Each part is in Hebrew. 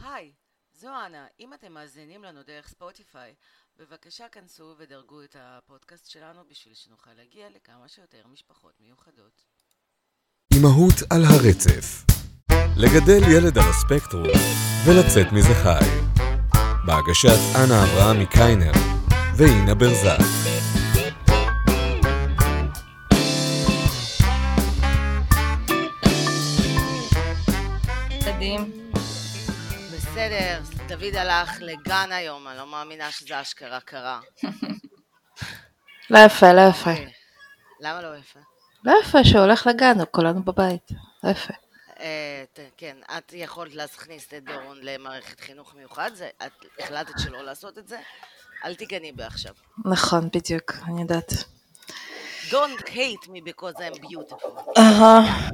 היי, זו אנה. אם אתם מאזינים לנו דרך ספוטיפיי, בבקשה כנסו ודרגו את הפודקאסט שלנו בשביל שנוכל להגיע לכמה שיותר משפחות מיוחדות. אמהות על הרצף לגדל ילד על הספקטרום ולצאת מזה חי. בהגשת אנה אברהם מקיינר ואינה ברזק. דוד הלך לגן היום, אני לא מאמינה שזה אשכרה קרה. לא יפה, לא יפה. אה, למה לא יפה? לא יפה שהוא הולך לגן, כולנו בבית. לא יפה. אה, כן, את יכולת להכניס את דורון למערכת חינוך מיוחד, את החלטת שלא לעשות את זה? אל תיגני בי עכשיו. נכון, בדיוק, אני יודעת. Don't hate me because I'm beautiful. אהה.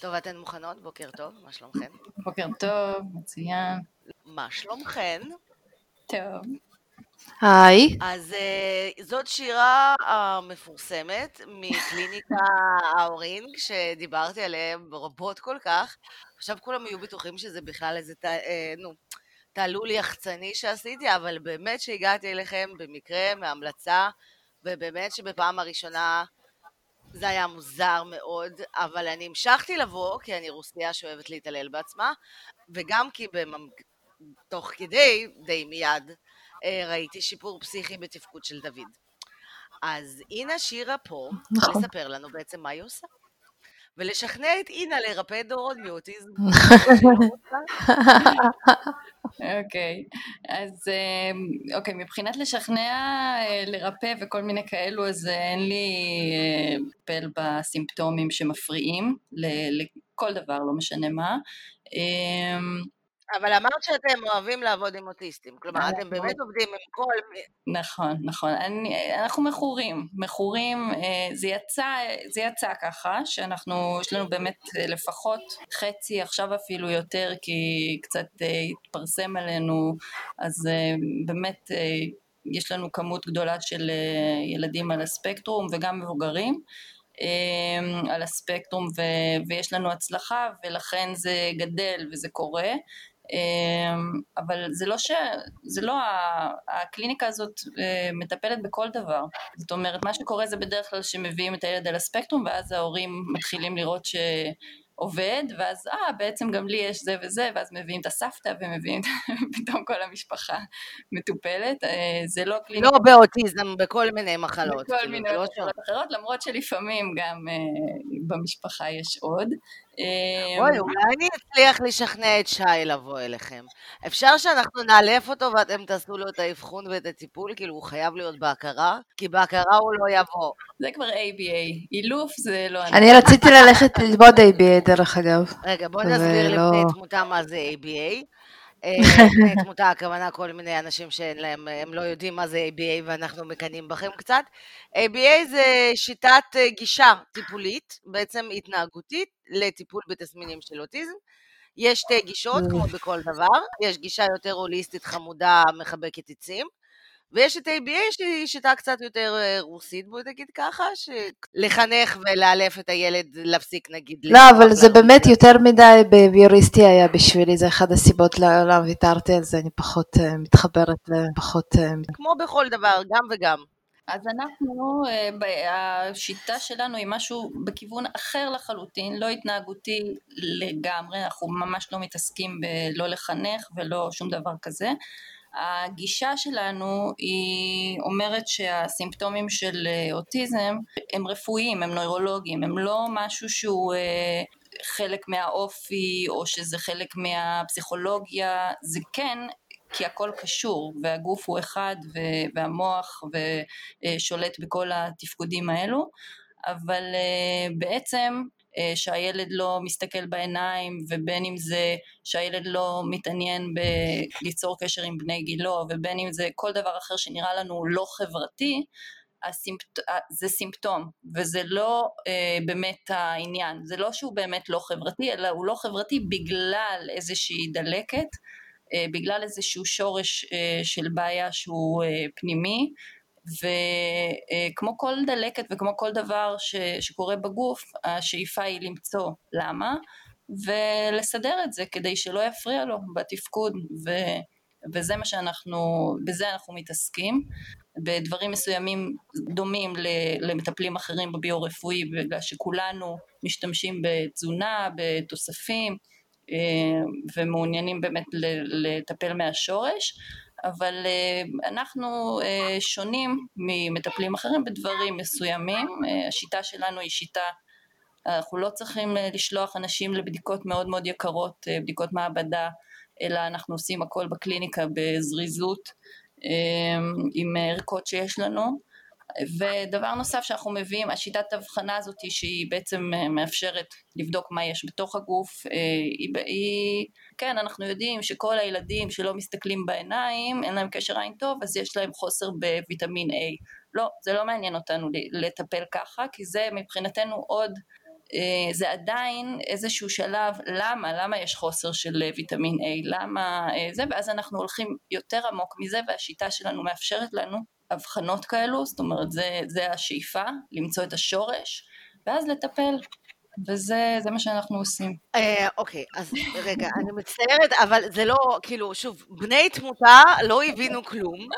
טוב, אתן מוכנות? בוקר טוב, מה שלומכן? בוקר טוב, מצוין. מה שלומכן? טוב. היי. אז uh, זאת שירה המפורסמת מקליניקה האורינג, שדיברתי עליהם רבות כל כך. עכשיו כולם יהיו בטוחים שזה בכלל איזה, ת, אה, נו, תעלול יחצני שעשיתי, אבל באמת שהגעתי אליכם במקרה, מהמלצה, ובאמת שבפעם הראשונה זה היה מוזר מאוד, אבל אני המשכתי לבוא, כי אני רוסיה שאוהבת להתעלל בעצמה, וגם כי. תוך כדי, די מיד, אה, ראיתי שיפור פסיכי בתפקוד של דוד. אז אינה שירה פה, נכון. לספר לנו בעצם מה היא עושה. ולשכנע את אינה לרפא את דורון מאוטיזם. אוקיי. אז אה, אוקיי, מבחינת לשכנע, אה, לרפא וכל מיני כאלו, אז אה, אין לי פל בסימפטומים שמפריעים לכל דבר, לא משנה מה. אבל אמרת שאתם אוהבים לעבוד עם אוטיסטים. כלומר, אנחנו- אתם באמת עובדים עם כל... נכון, נכון. אני, אנחנו מכורים, מכורים, אה, זה יצא, זה יצא ככה, שאנחנו, יש לנו באמת אה, לפחות חצי, עכשיו אפילו יותר, כי קצת אה, התפרסם עלינו, אז באמת יש לנו כמות גדולה של ילדים על הספקטרום וגם מבוגרים. על הספקטרום ו- ויש לנו הצלחה ולכן זה גדל וזה קורה אבל זה לא ש... זה לא... הקליניקה הזאת אה, מטפלת בכל דבר. זאת אומרת, מה שקורה זה בדרך כלל שמביאים את הילד על הספקטרום, ואז ההורים מתחילים לראות שעובד, ואז אה, בעצם גם לי יש זה וזה, ואז מביאים את הסבתא ומביאים, פתאום כל המשפחה מטופלת. אה, זה לא קליניקה... לא באוטיזם, בכל מיני מחלות. בכל כאילו, מיני לא מחלות אחרות, למרות שלפעמים גם אה, במשפחה יש עוד. אוי, אולי אני אצליח לשכנע את שי לבוא אליכם. אפשר שאנחנו נאלף אותו ואתם תעשו לו את האבחון ואת הטיפול? כאילו, הוא חייב להיות בהכרה? כי בהכרה הוא לא יבוא. זה כבר ABA, אילוף זה לא... אני רציתי ללכת ללמוד ABA דרך אגב. רגע, בואי נסביר לא- לבני תמותה מה זה ABA. אה, תמותה, הכוונה כל מיני אנשים שאין להם, הם לא יודעים מה זה ABA ואנחנו מקנאים בכם קצת. ABA זה שיטת אה, גישה טיפולית, בעצם התנהגותית, לטיפול בתסמינים של אוטיזם. יש שתי גישות, כמו בכל דבר, יש גישה יותר הוליסטית חמודה, מחבקת עצים, ויש את ABA שהיא שיטה קצת יותר אה, רוסית, בואי נגיד ככה, לחנך ולאלף את הילד להפסיק נגיד. לא, אבל זה. באמת יותר מדי בביוריסטי היה בשבילי, זה אחת הסיבות למה ויתרתי על זה, אני פחות אה, מתחברת, ל- פחות... אה, כמו בכל דבר, גם וגם. אז אנחנו, השיטה שלנו היא משהו בכיוון אחר לחלוטין, לא התנהגותי לגמרי, אנחנו ממש לא מתעסקים בלא לחנך ולא שום דבר כזה. הגישה שלנו היא אומרת שהסימפטומים של אה, אוטיזם הם רפואיים, הם נוירולוגיים, הם לא משהו שהוא אה, חלק מהאופי או שזה חלק מהפסיכולוגיה, זה כן כי הכל קשור והגוף הוא אחד והמוח ושולט בכל התפקודים האלו. אבל אה, בעצם אה, שהילד לא מסתכל בעיניים ובין אם זה שהילד לא מתעניין בליצור קשר עם בני גילו ובין אם זה כל דבר אחר שנראה לנו לא חברתי הסימפט... זה סימפטום וזה לא אה, באמת העניין. זה לא שהוא באמת לא חברתי אלא הוא לא חברתי בגלל איזושהי דלקת אה, בגלל איזשהו שורש אה, של בעיה שהוא אה, פנימי וכמו כל דלקת וכמו כל דבר ש, שקורה בגוף השאיפה היא למצוא למה ולסדר את זה כדי שלא יפריע לו בתפקוד, ו, וזה מה שאנחנו, בזה אנחנו מתעסקים. בדברים מסוימים דומים למטפלים אחרים בביו-רפואי בגלל שכולנו משתמשים בתזונה, בתוספים אה, ומעוניינים באמת לטפל מהשורש אבל אה, אנחנו אה, שונים ממטפלים אחרים בדברים מסוימים, השיטה שלנו היא שיטה, אנחנו לא צריכים לשלוח אנשים לבדיקות מאוד מאוד יקרות, בדיקות מעבדה, אלא אנחנו עושים הכל בקליניקה בזריזות עם ערכות שיש לנו ודבר נוסף שאנחנו מביאים, השיטת הבחנה הזאת שהיא בעצם אה, מאפשרת לבדוק מה יש בתוך הגוף, אה, היא, היא, כן אנחנו יודעים שכל הילדים שלא מסתכלים בעיניים, אין להם קשר עין טוב, אז יש להם חוסר בוויטמין A. לא, זה לא מעניין אותנו לטפל ככה, כי זה מבחינתנו עוד אה, זה עדיין איזשהו שלב למה, למה יש חוסר של ויטמין A, למה זה, ואז אנחנו הולכים יותר עמוק מזה והשיטה שלנו מאפשרת לנו אבחנות כאלו, זאת אומרת זה, זה השאיפה, למצוא את השורש, ואז לטפל. וזה מה שאנחנו עושים. אה, אוקיי, אז רגע, אני מצטערת, אבל זה לא, כאילו, שוב, בני תמותה לא הבינו כלום.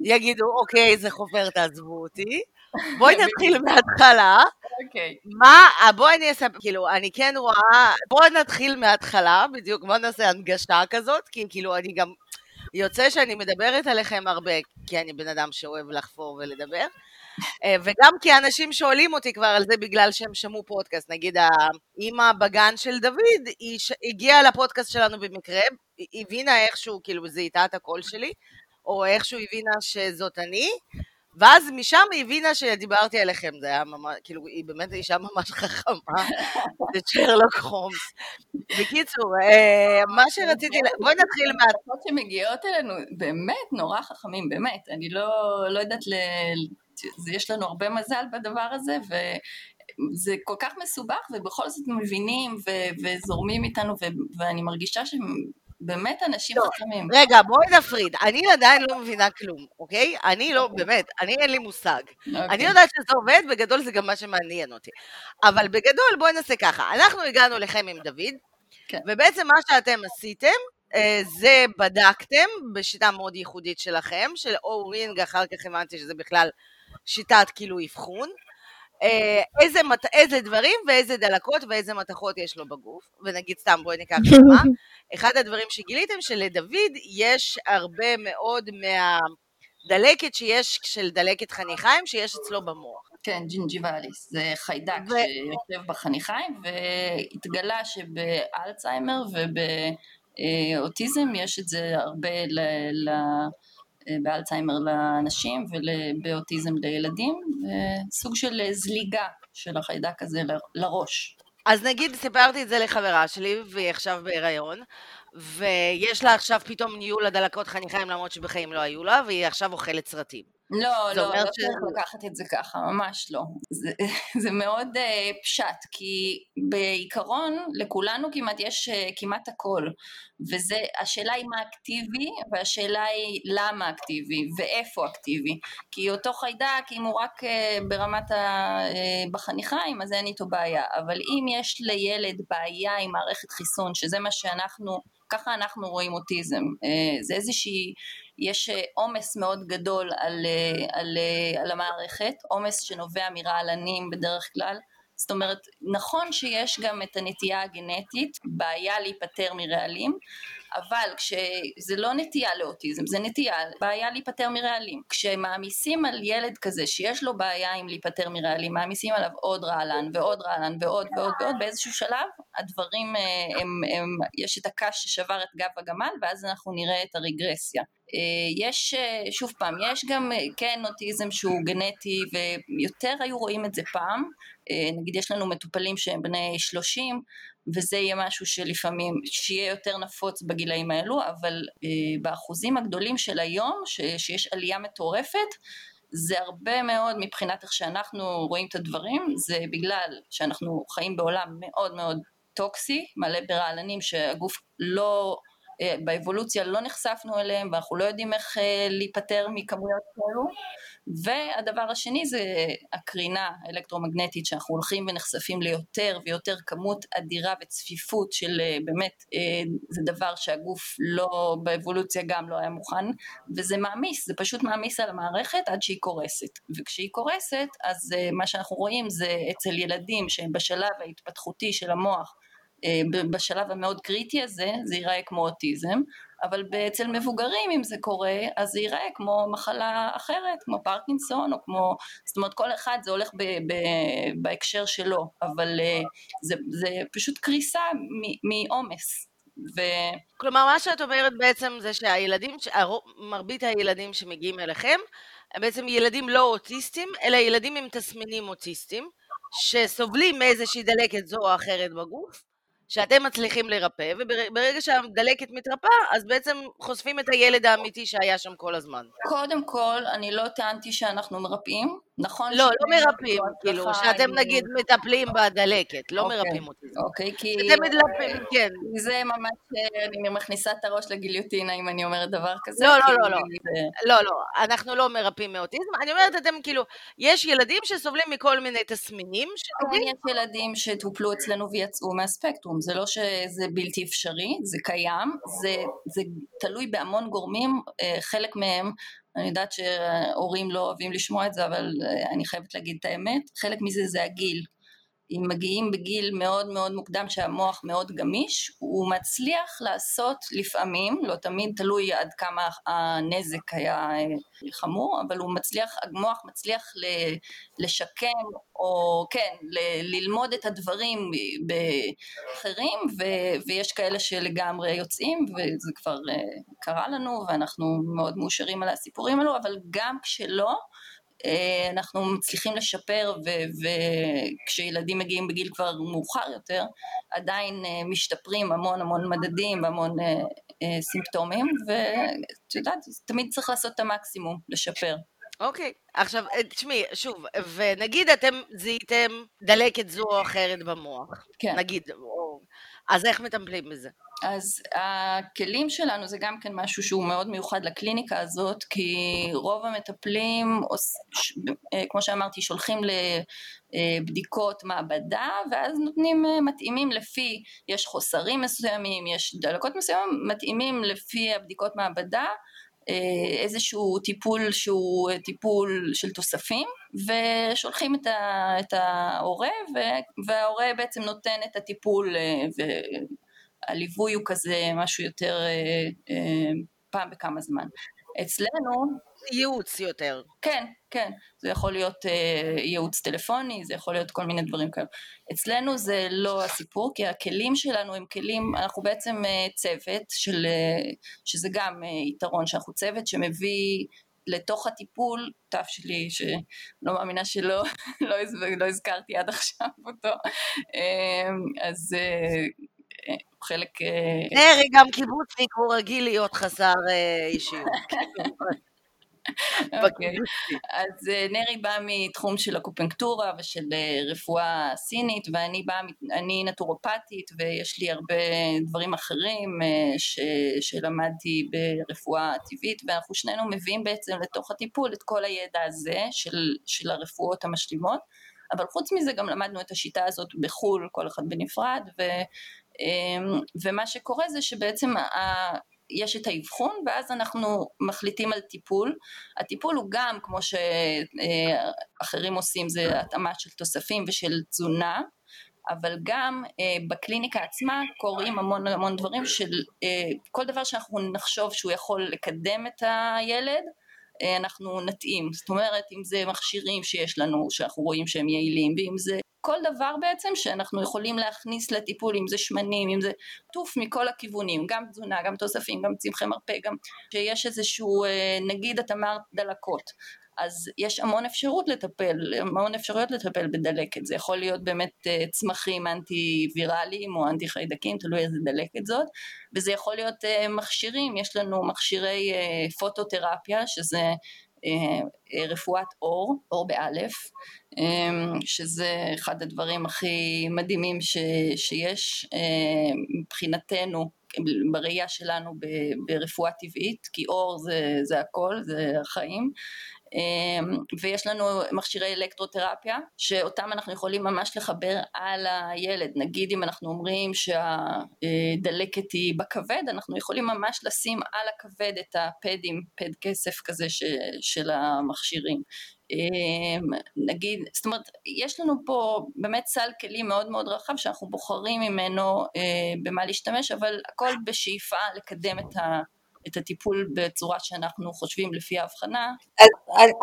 יגידו, אוקיי, זה חופר, תעזבו אותי. בואי נתחיל מההתחלה. אוקיי. מה, אה, בואי אני אספר, כאילו, אני כן רואה, בואי נתחיל מההתחלה, בדיוק, בואי נעשה הנגשה כזאת, כי כאילו, אני גם יוצא שאני מדברת עליכם הרבה, כי אני בן אדם שאוהב לחפור ולדבר, אה, וגם כי אנשים שואלים אותי כבר על זה בגלל שהם שמעו פודקאסט. נגיד, האימא בגן של דוד, היא הגיעה לפודקאסט שלנו במקרה, היא הבינה איכשהו, כאילו, זיהתה את הקול שלי, או איכשהו הבינה שזאת אני, ואז משם היא הבינה שדיברתי עליכם, זה היה ממש, כאילו, היא באמת אישה ממש חכמה, זה צ'רלוק הומס. בקיצור, אה, מה שרציתי, בואי נתחיל מה... התקופות שמגיעות אלינו, באמת נורא חכמים, באמת, אני לא, לא יודעת, ל... יש לנו הרבה מזל בדבר הזה, ו... זה כל כך מסובך ובכל זאת מבינים ו- וזורמים איתנו ו- ואני מרגישה שהם באמת אנשים לא, חכמים. רגע, בואי נפריד. אני עדיין לא מבינה כלום, אוקיי? אני לא, אוקיי. באמת, אני אין לי מושג. אוקיי. אני יודעת שזה עובד, בגדול זה גם מה שמעניין אותי. אבל בגדול, בואי נעשה ככה. אנחנו הגענו לכם עם דוד, כן. ובעצם מה שאתם עשיתם, אה, זה בדקתם בשיטה מאוד ייחודית שלכם, של או-רינג, אחר כך הבנתי שזה בכלל שיטת כאילו אבחון. אה, איזה, איזה דברים ואיזה דלקות ואיזה מתכות יש לו בגוף, ונגיד סתם בואי ניקח דוגמה, אחד הדברים שגיליתם שלדוד יש הרבה מאוד מהדלקת שיש, של דלקת חניכיים שיש אצלו במוח. כן, gingivalis, זה חיידק ו... שיושב בחניכיים, והתגלה שבאלצהיימר ובאוטיזם יש את זה הרבה ל... ל... באלצהיימר לאנשים ובאוטיזם לילדים, סוג של זליגה של החיידק הזה לראש. אז נגיד סיפרתי את זה לחברה שלי והיא עכשיו בהיריון ויש לה עכשיו פתאום ניהול הדלקות חניכיים למרות שבחיים לא היו לה והיא עכשיו אוכלת סרטים. לא, לא, לא ש... צריך לקחת את זה ככה, ממש לא. זה, זה מאוד uh, פשט, כי בעיקרון לכולנו כמעט יש uh, כמעט הכל, וזה, השאלה היא מה אקטיבי, והשאלה היא למה אקטיבי, ואיפה אקטיבי. כי אותו חיידק, אם הוא רק uh, ברמת ה... uh, בחניכיים, אז אין איתו בעיה. אבל אם יש לילד בעיה עם מערכת חיסון, שזה מה שאנחנו, ככה אנחנו רואים אוטיזם, uh, זה איזושהי... יש אה, עומס מאוד גדול על, אה, על, אה, על המערכת, עומס שנובע מרעלנים בדרך כלל, זאת אומרת, נכון שיש גם את הנטייה הגנטית, בעיה להיפטר מרעלים, אבל כשזה לא נטייה לאוטיזם, זה נטייה, בעיה להיפטר מרעלים. כשמעמיסים על ילד כזה שיש לו בעיה עם להיפטר מרעלים, מעמיסים עליו עוד רעלן ועוד רעלן ועוד ועוד ועוד, באיזשהו שלב הדברים, הם, הם, הם, יש את הקש ששבר את גב הגמל ואז אנחנו נראה את הרגרסיה. אה, יש, אה, שוב פעם, יש גם אה, כן אוטיזם שהוא גנטי ויותר היו רואים את זה פעם, נגיד יש לנו מטופלים שהם בני 30 וזה יהיה משהו שלפעמים, שיהיה יותר נפוץ בגילאים האלו, אבל באחוזים הגדולים של היום, ש, שיש עלייה מטורפת, זה הרבה מאוד מבחינת איך שאנחנו רואים את הדברים, זה בגלל שאנחנו חיים בעולם מאוד מאוד טוקסי, מלא ברעלנים שהגוף לא באבולוציה לא נחשפנו אליהם ואנחנו לא יודעים איך להיפטר מכמויות כאלו. והדבר השני זה הקרינה האלקטרומגנטית שאנחנו הולכים ונחשפים ליותר ויותר כמות אדירה וצפיפות של באמת זה דבר שהגוף לא באבולוציה גם לא היה מוכן וזה מעמיס זה פשוט מעמיס על המערכת עד שהיא קורסת. וכשהיא קורסת אז מה שאנחנו רואים זה אצל ילדים שהם בשלב ההתפתחותי של המוח בשלב המאוד קריטי הזה זה ייראה כמו אוטיזם אבל אצל מבוגרים אם זה קורה אז זה ייראה כמו מחלה אחרת כמו פרקינסון או כמו זאת אומרת כל אחד זה הולך ב, ב, בהקשר שלו אבל זה, זה פשוט קריסה מעומס ו... כלומר מה שאת אומרת בעצם זה שהילדים, מרבית הילדים שמגיעים אליכם הם בעצם ילדים לא אוטיסטים אלא ילדים עם תסמינים אוטיסטיים שסובלים מאיזושהי דלקת זו או אחרת בגוף שאתם מצליחים לרפא, וברגע שהדלקת מתרפאה, אז בעצם חושפים את הילד האמיתי שהיה שם כל הזמן. קודם כל, אני לא טענתי שאנחנו מרפאים, נכון? לא, לא מרפאים, כאילו, שאתם נגיד מטפלים בדלקת, לא אוקיי, מרפאים אותי. אוקיי, כי... אתם מטפלים, כן. זה ממש, אני מכניסה את הראש לגיליוטינה אם אני אומרת דבר כזה. לא, לא, לא, לא, לא, לא, אנחנו לא מרפאים מאוטיזם, אני אומרת, אתם כאילו, יש ילדים שסובלים מכל מיני תסמינים, יש ילדים שטופלו אצלנו ויצאו מהספקטרום, זה לא שזה בלתי אפשרי, זה קיים, זה תלוי בהמון גורמים, אה, חלק מהם אני יודעת שהורים לא אוהבים לשמוע את זה, אבל אה, אני חייבת להגיד את האמת, חלק מזה זה הגיל. אם מגיעים בגיל מאוד מאוד מוקדם שהמוח מאוד גמיש, הוא מצליח לעשות לפעמים, לא תמיד תלוי עד כמה הנזק היה אה, חמור, אבל הוא מצליח, המוח מצליח לשקם או כן, ללמוד את הדברים באחרים ויש כאלה שלגמרי יוצאים וזה כבר אה, קרה לנו ואנחנו מאוד מאושרים על הסיפורים האלו, אבל גם כשלא אנחנו מצליחים לשפר וכשילדים מגיעים בגיל כבר מאוחר יותר עדיין אה, משתפרים המון המון מדדים והמון אה, סימפטומים ואת יודעת תמיד צריך לעשות את המקסימום לשפר. אוקיי, okay. עכשיו תשמעי שוב ונגיד אתם זיהיתם דלקת זו או אחרת במוח כן נגיד או... אז איך מטפלים בזה? אז הכלים שלנו זה גם כן משהו שהוא מאוד מיוחד לקליניקה הזאת כי רוב המטפלים אה, כמו שאמרתי שולחים לבדיקות מעבדה ואז נותנים אה, מתאימים לפי יש חוסרים מסוימים יש דלקות מסוימים מתאימים לפי הבדיקות מעבדה איזשהו טיפול שהוא טיפול של תוספים ושולחים את ההורה וההורה בעצם נותן את הטיפול הליווי הוא כזה משהו יותר אה, אה, פעם בכמה זמן. אצלנו... ייעוץ יותר. כן, כן. זה יכול להיות אה, ייעוץ טלפוני, זה יכול להיות כל מיני דברים כאלה. אצלנו זה לא הסיפור, כי הכלים שלנו הם כלים, אנחנו בעצם אה, צוות של, אה, שזה גם אה, יתרון, שאנחנו צוות שמביא לתוך הטיפול, תו שלי שלא מאמינה שלא לא, לא הזכרתי עד עכשיו אותו, אה, אז חלק... נרי גם קיבוצניק, הוא רגיל להיות חסר אישיות. אוקיי. אז אה, נרי בא מתחום של הקופנקטורה ושל רפואה סינית ואני באה, אני נטורופטית ויש לי הרבה דברים אחרים ש, שלמדתי ברפואה טבעית ואנחנו שנינו מביאים בעצם לתוך הטיפול את כל הידע הזה של, של הרפואות המשלימות אבל חוץ מזה גם למדנו את השיטה הזאת בחו"ל כל אחד בנפרד ו, אמ, ומה שקורה זה שבעצם יש את האבחון ואז אנחנו מחליטים על טיפול. הטיפול הוא גם כמו שאחרים עושים זה התאמה של תוספים ושל תזונה אבל גם אה, בקליניקה עצמה קורים המון המון דברים של אה, כל דבר שאנחנו נחשוב שהוא יכול לקדם את הילד אה, אנחנו נתאים, זאת אומרת אם זה מכשירים שיש לנו שאנחנו רואים שהם יעילים ואם זה כל דבר בעצם שאנחנו יכולים להכניס לטיפול, אם זה שמנים, אם זה עטוף מכל הכיוונים, גם תזונה, גם תוספים, גם צמחי מרפא, גם שיש איזשהו, אה, נגיד את אמרת דלקות, אז יש המון אפשרות לטפל, המון אפשרויות לטפל בדלקת, זה יכול להיות באמת אה, צמחים אנטי ויראליים או אנטי חיידקים, תלוי איזה דלקת זאת, וזה יכול להיות אה, מכשירים, יש לנו מכשירי פוטותרפיה שזה רפואת אור, אור באלף, שזה אחד הדברים הכי מדהימים ש, שיש אמ, מבחינתנו בראייה שלנו ברפואה טבעית, כי אור זה, זה הכל, זה החיים. אמ, ויש לנו מכשירי אלקטרותרפיה שאותם אנחנו יכולים ממש לחבר על הילד נגיד אם אנחנו אומרים שהדלקת היא בכבד אנחנו יכולים ממש לשים על הכבד את הפדים פד כסף כזה ש, של המכשירים אמ, נגיד, זאת אומרת, יש לנו פה באמת סל כלים מאוד מאוד רחב שאנחנו בוחרים ממנו אה, במה להשתמש, אבל הכל בשאיפה לקדם את ה... את הטיפול בצורה שאנחנו חושבים לפי ההבחנה.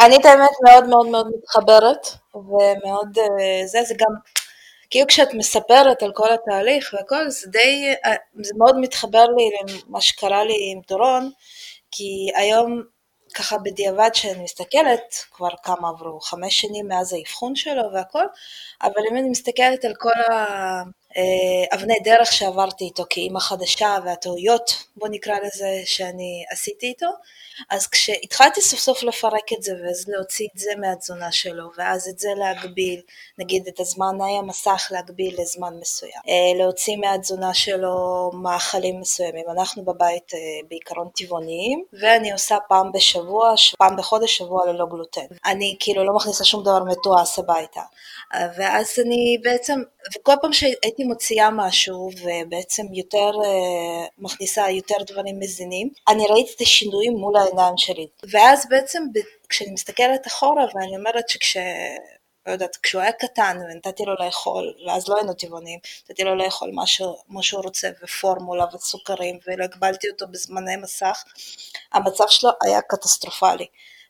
אני את האמת מאוד מאוד מאוד מתחברת ומאוד אה, זה, זה גם כאילו כשאת מספרת על כל התהליך והכל זה די, אה, זה מאוד מתחבר לי למה שקרה לי עם דורון כי היום ככה בדיעבד שאני מסתכלת, כבר כמה עברו, חמש שנים מאז האבחון שלו והכל, אבל אם אני מסתכלת על כל האבני דרך שעברתי איתו כאימא חדשה והטעויות, בוא נקרא לזה, שאני עשיתי איתו, אז כשהתחלתי סוף סוף לפרק את זה ואז להוציא את זה מהתזונה שלו ואז את זה להגביל, נגיד את הזמני המסך להגביל לזמן מסוים, אה, להוציא מהתזונה שלו מאכלים מסוימים, אנחנו בבית אה, בעיקרון טבעוניים ואני עושה פעם בשבוע, פעם בחודש שבוע ללא גלוטן, אני כאילו לא מכניסה שום דבר מתועש הביתה. אה, ואז אני בעצם, וכל פעם שהייתי מוציאה משהו ובעצם יותר מכניסה יותר דברים מזינים, אני ראיתי את השינויים מול העיניים שלי. ואז בעצם כשאני מסתכלת אחורה ואני אומרת שכש... לא יודעת, כשהוא היה קטן ונתתי לו לאכול, ואז לא היינו טבעונים, נתתי לו לאכול. מה שהוא רוצה ופורמולה וסוכרים ולא הגבלתי אותו בזמני מסך, המצב שלו היה קטסטרופלי.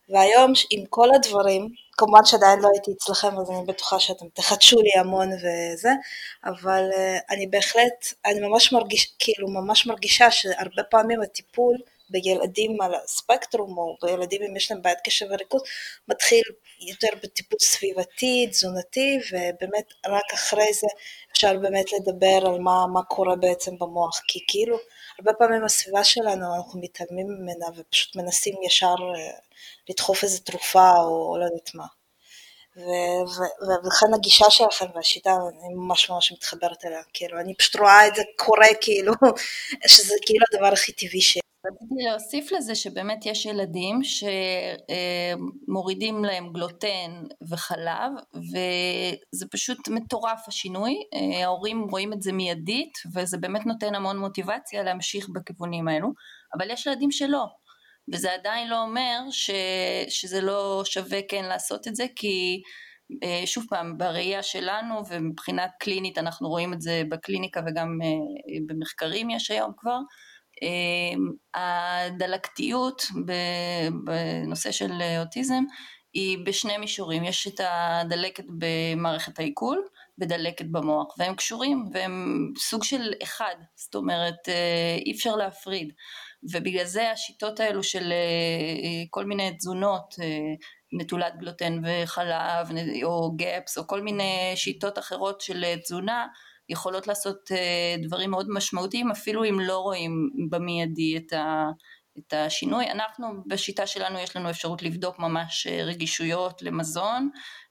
והיום עם כל הדברים, כמובן שעדיין לא הייתי אצלכם אז אני בטוחה שאתם תחדשו לי המון וזה, אבל uh, אני בהחלט, אני ממש מרגיש, כאילו ממש מרגישה שהרבה פעמים הטיפול בילדים על הספקטרום או בילדים אם יש להם בעיית קשב וריכוז מתחיל יותר בטיפול סביבתי, תזונתי ובאמת רק אחרי זה אפשר באמת לדבר על מה, מה קורה בעצם במוח כי כאילו הרבה פעמים הסביבה שלנו אנחנו מתעלמים ממנה ופשוט מנסים ישר אה, לדחוף איזה תרופה או לא יודעת מה. ולכן הגישה שלכם והשיטה אני ממש ממש מתחברת אליה. כאילו אני פשוט רואה את זה קורה כאילו שזה כאילו הדבר הכי טבעי ש... רציתי להוסיף לזה שבאמת יש ילדים שמורידים להם גלוטן וחלב וזה פשוט מטורף השינוי, ההורים רואים את זה מיידית וזה באמת נותן המון מוטיבציה להמשיך בכיוונים האלו, אבל יש ילדים שלא, וזה עדיין לא אומר ש, שזה לא שווה כן לעשות את זה כי שוב פעם בראייה שלנו ומבחינה קלינית אנחנו רואים את זה בקליניקה וגם במחקרים יש היום כבר הדלקתיות בנושא של אוטיזם היא בשני מישורים, יש את הדלקת במערכת העיכול ודלקת במוח והם קשורים והם סוג של אחד, זאת אומרת אה, אי אפשר להפריד. ובגלל זה השיטות האלו של אה, כל מיני תזונות אה, נטולת גלוטן וחלב או גפס או כל מיני שיטות אחרות של תזונה יכולות לעשות אה, דברים מאוד משמעותיים אפילו אם לא רואים במיידי את, ה, את השינוי. אנחנו בשיטה שלנו יש לנו אפשרות לבדוק ממש אה, רגישויות למזון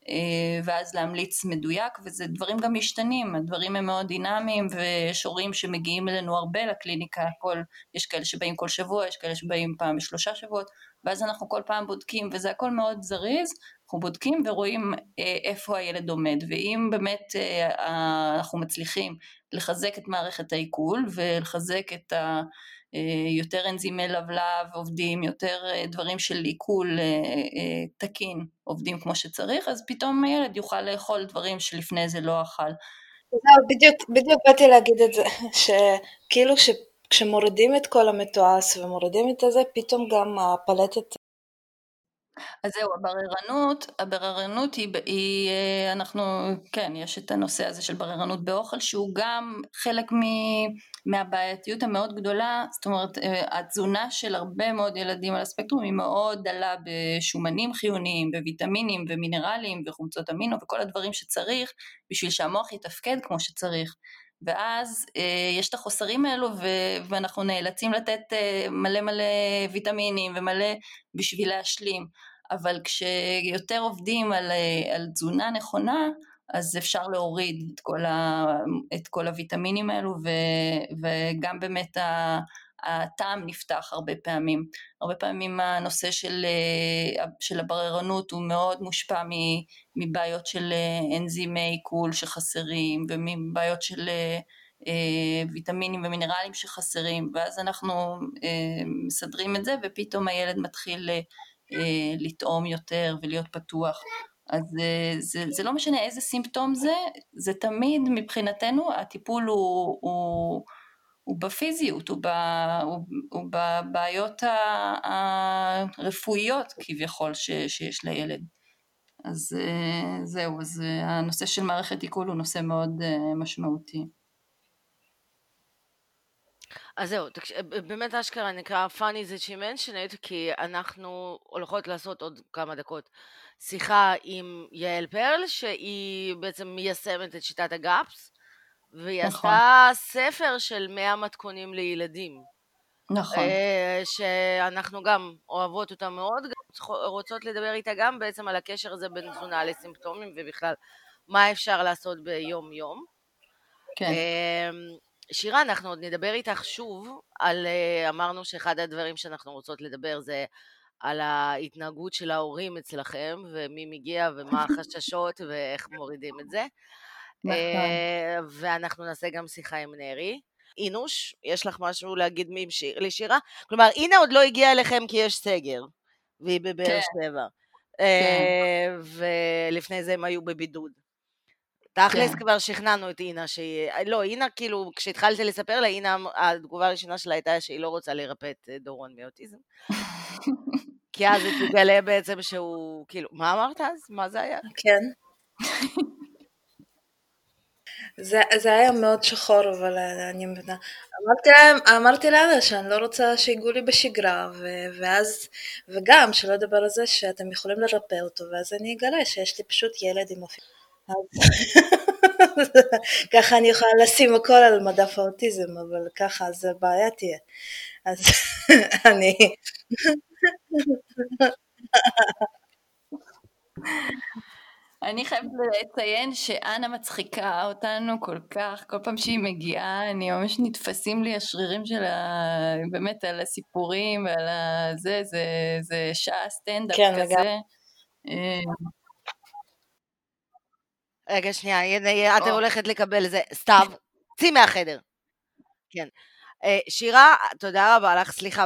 אה, ואז להמליץ מדויק וזה דברים גם משתנים, הדברים הם מאוד דינמיים ויש הורים שמגיעים אלינו הרבה לקליניקה, כל, יש כאלה שבאים כל שבוע, יש כאלה שבאים פעם בשלושה שבועות ואז אנחנו כל פעם בודקים וזה הכל מאוד זריז אנחנו בודקים ורואים אה, איפה הילד עומד ואם באמת אה, אנחנו מצליחים לחזק את מערכת העיכול ולחזק את ה... אה, יותר אנזימי לבלב עובדים, יותר דברים של עיכול תקין עובדים כמו שצריך, אז פתאום הילד יוכל לאכול דברים שלפני זה לא אכל. זהו, בדיוק, בדיוק באתי להגיד את זה, שכאילו כשמורידים את כל המתועש ומורידים את הזה, פתאום גם הפלטת אז זהו, הבררנות, הבררנות היא, היא, אה, אנחנו, כן, יש את הנושא הזה של בררנות באוכל שהוא גם חלק מ, מהבעייתיות המאוד גדולה, זאת אומרת אה, התזונה של הרבה מאוד ילדים על הספקטרום היא מאוד דלה בשומנים חיוניים, בוויטמינים ומינרלים וחומצות אמינו וכל הדברים שצריך בשביל שהמוח יתפקד כמו שצריך. ואז אה, יש את החוסרים האלו ו- ואנחנו נאלצים לתת אה, מלא מלא ויטמינים ומלא בשביל להשלים. אבל כשיותר עובדים על, אה, על תזונה נכונה, אז אפשר להוריד את כל, ה, את כל הוויטמינים האלו ו, וגם באמת ה, הטעם נפתח הרבה פעמים. הרבה פעמים הנושא של, אה, של הבררנות הוא מאוד מושפע מבעיות של אה, אנזימי עיכול שחסרים ומבעיות של ויטמינים ומינרלים שחסרים ואז אנחנו מסדרים את זה ופתאום הילד מתחיל לטעום יותר ולהיות פתוח. אז זה, זה לא משנה איזה סימפטום זה, זה תמיד מבחינתנו הטיפול הוא, הוא הוא בפיזיות, הוא, ב, הוא, הוא בבעיות הרפואיות כביכול ש, שיש לילד. אז אה, זהו, אז אה, הנושא של מערכת עיכול הוא נושא מאוד אה, משמעותי. אז זהו, באמת אשכרה נקרא funny that she mentioned כי אנחנו הולכות לעשות עוד כמה דקות שיחה עם יעל פרל שהיא בעצם מיישמת את שיטת הגאפס והיא נכון. עשתה ספר של 100 מתכונים לילדים. נכון. אה, שאנחנו גם אוהבות אותה מאוד, רוצות לדבר איתה גם בעצם על הקשר הזה בין תזונה לסימפטומים ובכלל מה אפשר לעשות ביום יום. כן. שירה, אנחנו עוד נדבר איתך שוב על, אה, אמרנו שאחד הדברים שאנחנו רוצות לדבר זה על ההתנהגות של ההורים אצלכם ומי מגיע ומה החששות ואיך מורידים את זה. נכון. אה, ואנחנו נעשה גם שיחה עם נרי. אינוש, יש לך משהו להגיד לשירה? כלומר, אינה עוד לא הגיעה אליכם כי יש סגר, והיא בבאר כן. שבע. כן. אה, ולפני זה הם היו בבידוד. תכלס כן. כבר שכנענו את אינה שהיא... לא, אינה כאילו, כשהתחלתי לספר לה, אינה, התגובה הראשונה שלה הייתה שהיא לא רוצה לרפא את דורון מאוטיזם. כי אז היא תגלה בעצם שהוא, כאילו, מה אמרת אז? מה זה היה? כן. זה, זה היה מאוד שחור, אבל אני מבינה. אמרתי להם, אמרתי לאלה שאני לא רוצה שיגעו לי בשגרה, ו, ואז, וגם, שלא לדבר על זה שאתם יכולים לרפא אותו, ואז אני אגלה שיש לי פשוט ילד עם אופי. ככה אני יכולה לשים הכל על מדף האוטיזם, אבל ככה זה בעיה תהיה. אז אני... אני חייבת לציין שאנה מצחיקה אותנו כל כך, כל פעם שהיא מגיעה, אני ממש נתפסים לי השרירים של ה... באמת על הסיפורים ועל הזה, זה, זה שעה סטנדאפ כן, כזה. וגם... אה, רגע, שנייה, הנה, את הולכת לקבל זה. סתיו, צאי מהחדר. כן. אה, שירה, תודה רבה לך, סליחה.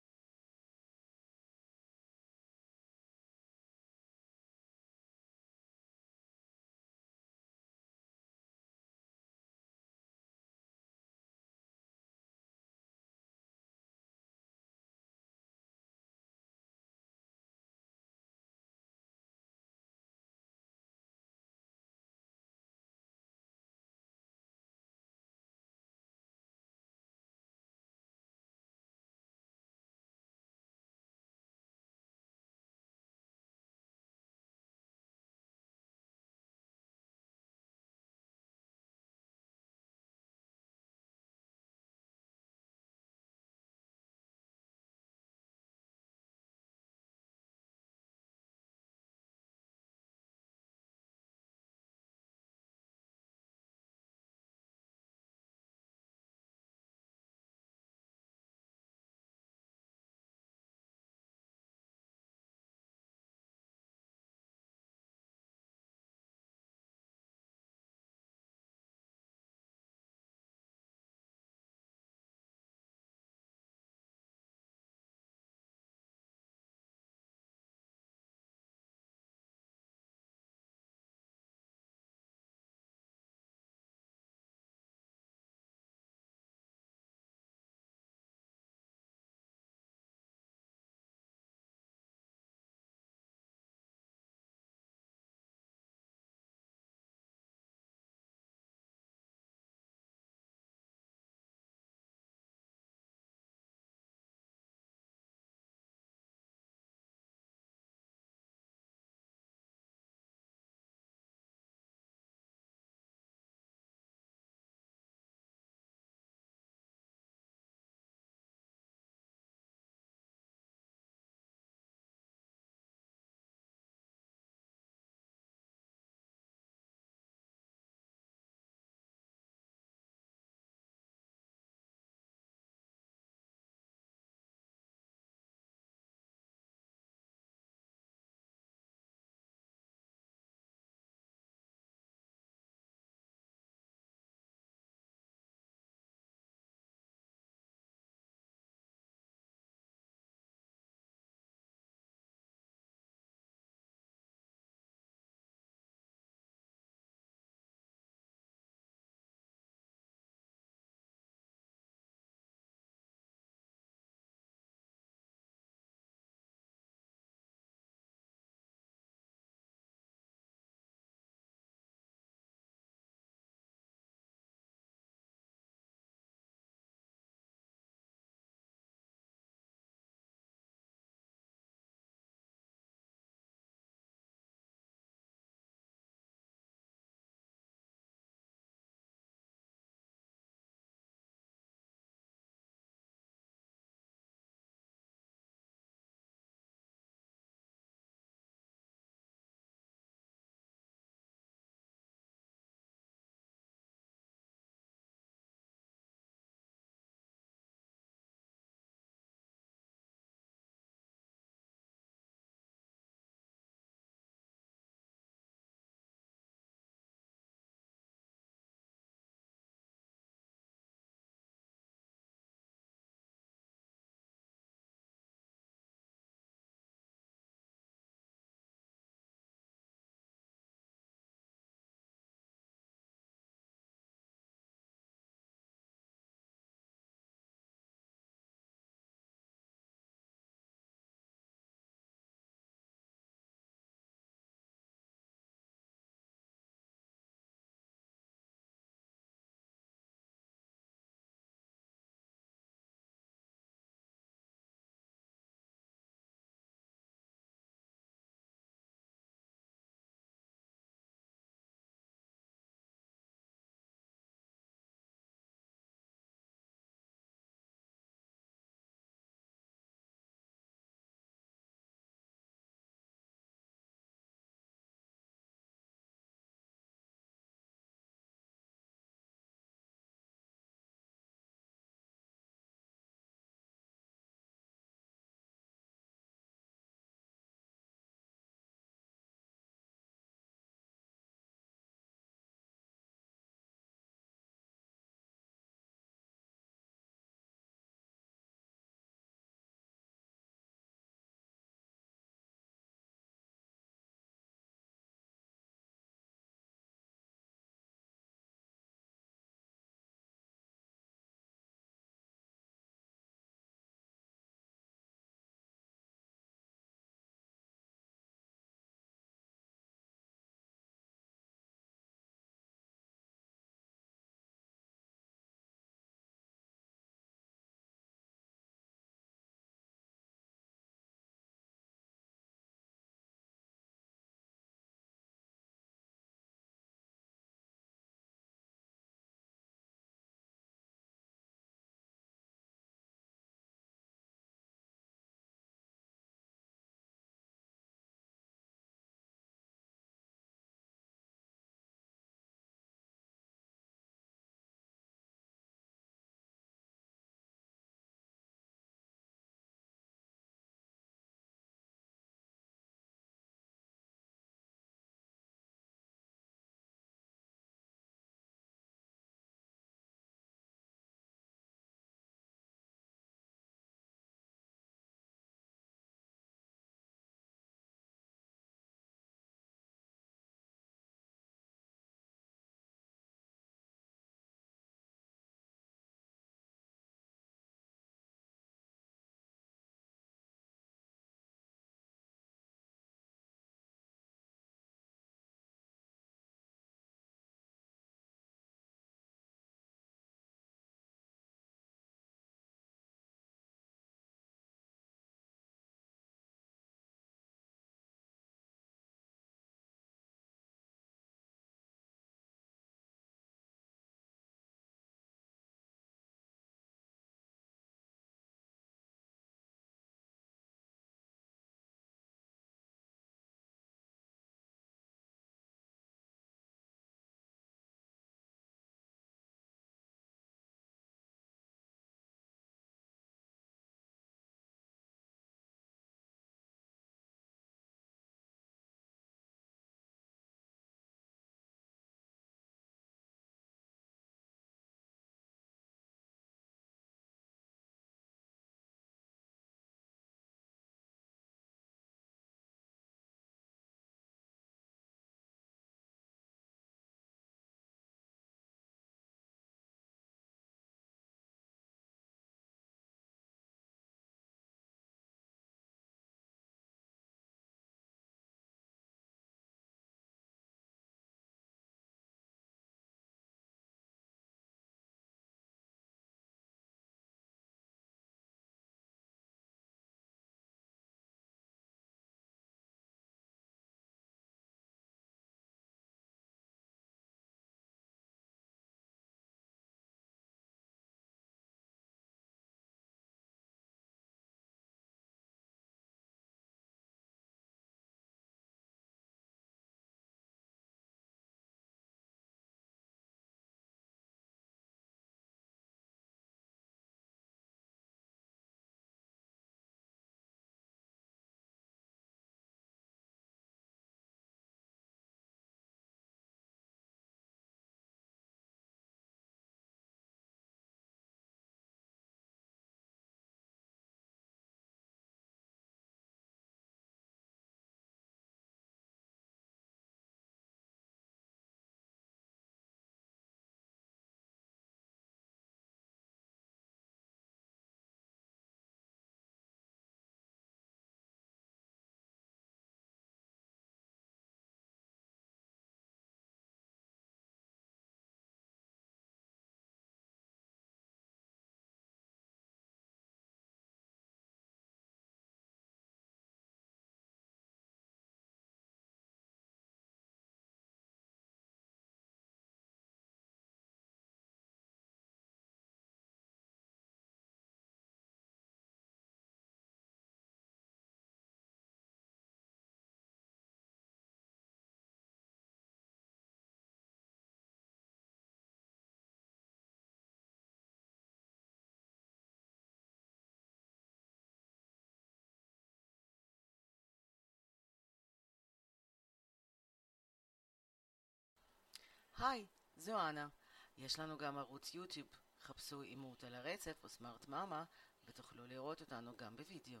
היי, זו אנה. יש לנו גם ערוץ יוטיוב. חפשו אימות על הרצף או סמארט מאמה ותוכלו לראות אותנו גם בווידאו.